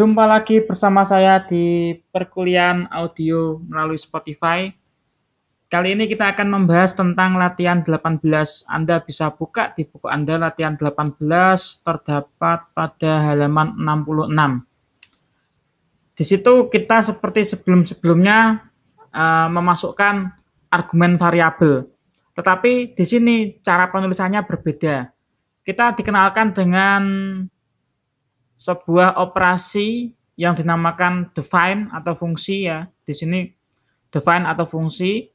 Jumpa lagi bersama saya di perkuliahan audio melalui Spotify. Kali ini kita akan membahas tentang latihan 18. Anda bisa buka di buku Anda latihan 18 terdapat pada halaman 66. Di situ kita seperti sebelum-sebelumnya uh, memasukkan argumen variabel. Tetapi di sini cara penulisannya berbeda. Kita dikenalkan dengan sebuah operasi yang dinamakan define atau fungsi ya. Di sini define atau fungsi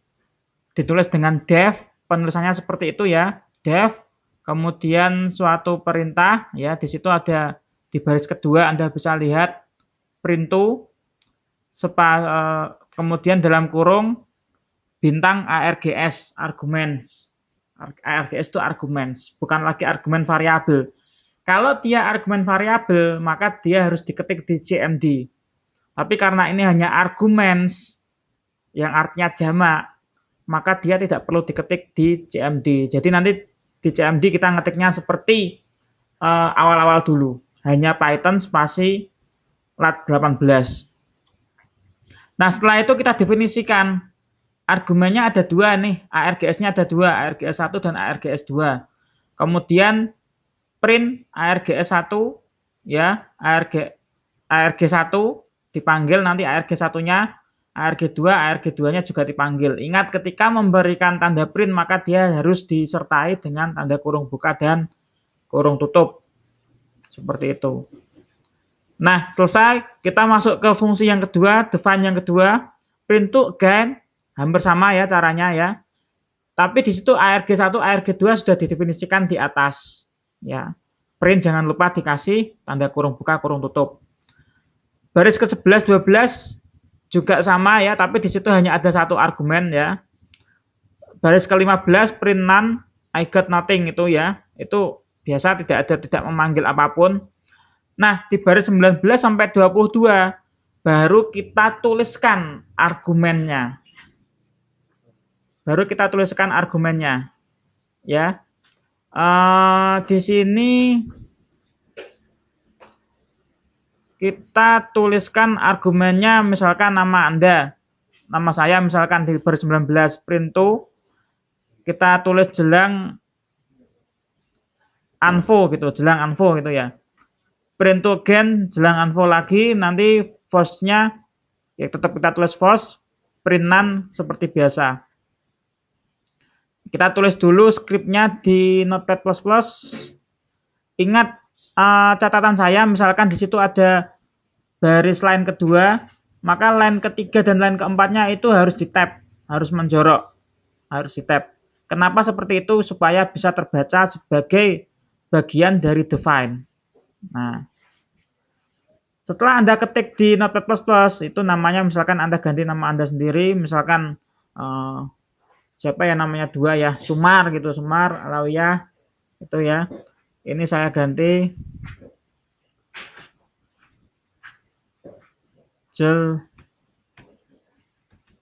ditulis dengan def, penulisannya seperti itu ya. Def, kemudian suatu perintah ya, di situ ada di baris kedua Anda bisa lihat print to sepa, uh, kemudian dalam kurung bintang args arguments. ARGS itu arguments, bukan lagi argumen variabel. Kalau dia argumen variabel, maka dia harus diketik di CMD. Tapi karena ini hanya arguments yang artinya jamak, maka dia tidak perlu diketik di CMD. Jadi nanti di CMD kita ngetiknya seperti eh, awal-awal uh, dulu. Hanya Python spasi lat 18. Nah setelah itu kita definisikan argumennya ada dua nih, ARGS-nya ada dua, ARGS 1 dan ARGS 2. Kemudian print ARGS1 ya, ARG ARG1 dipanggil nanti ARG1-nya, ARG2, ARG2-nya juga dipanggil. Ingat ketika memberikan tanda print maka dia harus disertai dengan tanda kurung buka dan kurung tutup. Seperti itu. Nah, selesai. Kita masuk ke fungsi yang kedua, define yang kedua. Print to again, hampir sama ya caranya ya. Tapi di situ ARG1, ARG2 sudah didefinisikan di atas ya. Print jangan lupa dikasih tanda kurung buka kurung tutup. Baris ke-11 12 juga sama ya, tapi di situ hanya ada satu argumen ya. Baris ke-15 print none I got nothing itu ya. Itu biasa tidak ada tidak memanggil apa pun. Nah, di baris 19 sampai 22 baru kita tuliskan argumennya. Baru kita tuliskan argumennya. Ya. Uh, di sini kita tuliskan argumennya misalkan nama Anda. Nama saya misalkan di baris 19 print to kita tulis jelang info gitu, jelang info gitu ya. Print to again, jelang info lagi, nanti force-nya ya tetap kita tulis force, print none seperti biasa. Kita tulis dulu skripnya di Notepad++. Ingat uh, catatan saya, misalkan di situ ada baris line kedua, maka line ketiga dan line keempatnya itu harus di tab, harus menjorok, harus di tab. Kenapa seperti itu? Supaya bisa terbaca sebagai bagian dari define. Nah, setelah Anda ketik di Notepad++, itu namanya misalkan Anda ganti nama Anda sendiri, misalkan uh, siapa ya namanya dua ya? Sumar gitu Sumar Alawiyah itu ya. Ini saya ganti. Jel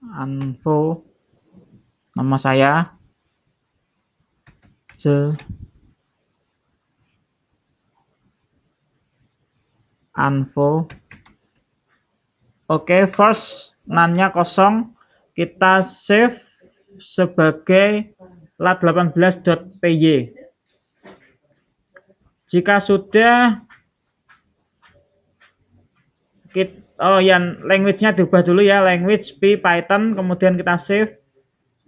Anfo nama saya. Jel Anfo Oke, okay, first nanya kosong, kita save sebagai lat18.py. Jika sudah kita, oh yang language-nya diubah dulu ya, language p Python, kemudian kita save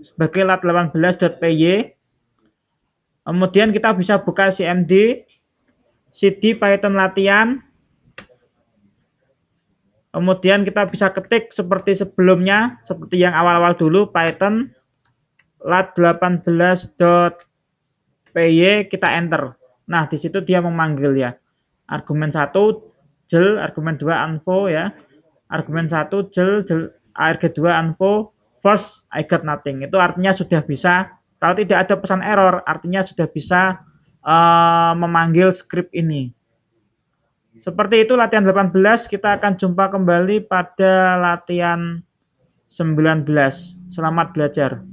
sebagai lat18.py. Kemudian kita bisa buka cmd, cd Python latihan, Kemudian kita bisa ketik seperti sebelumnya, seperti yang awal-awal dulu, Python lat18.py kita enter. Nah, di situ dia memanggil ya. Argumen 1 jel, argumen 2 info ya. Argumen 1 jel, jel arg2 info, first I got nothing. Itu artinya sudah bisa kalau tidak ada pesan error, artinya sudah bisa uh, memanggil script ini. Seperti itu latihan 18, kita akan jumpa kembali pada latihan 19. Selamat belajar.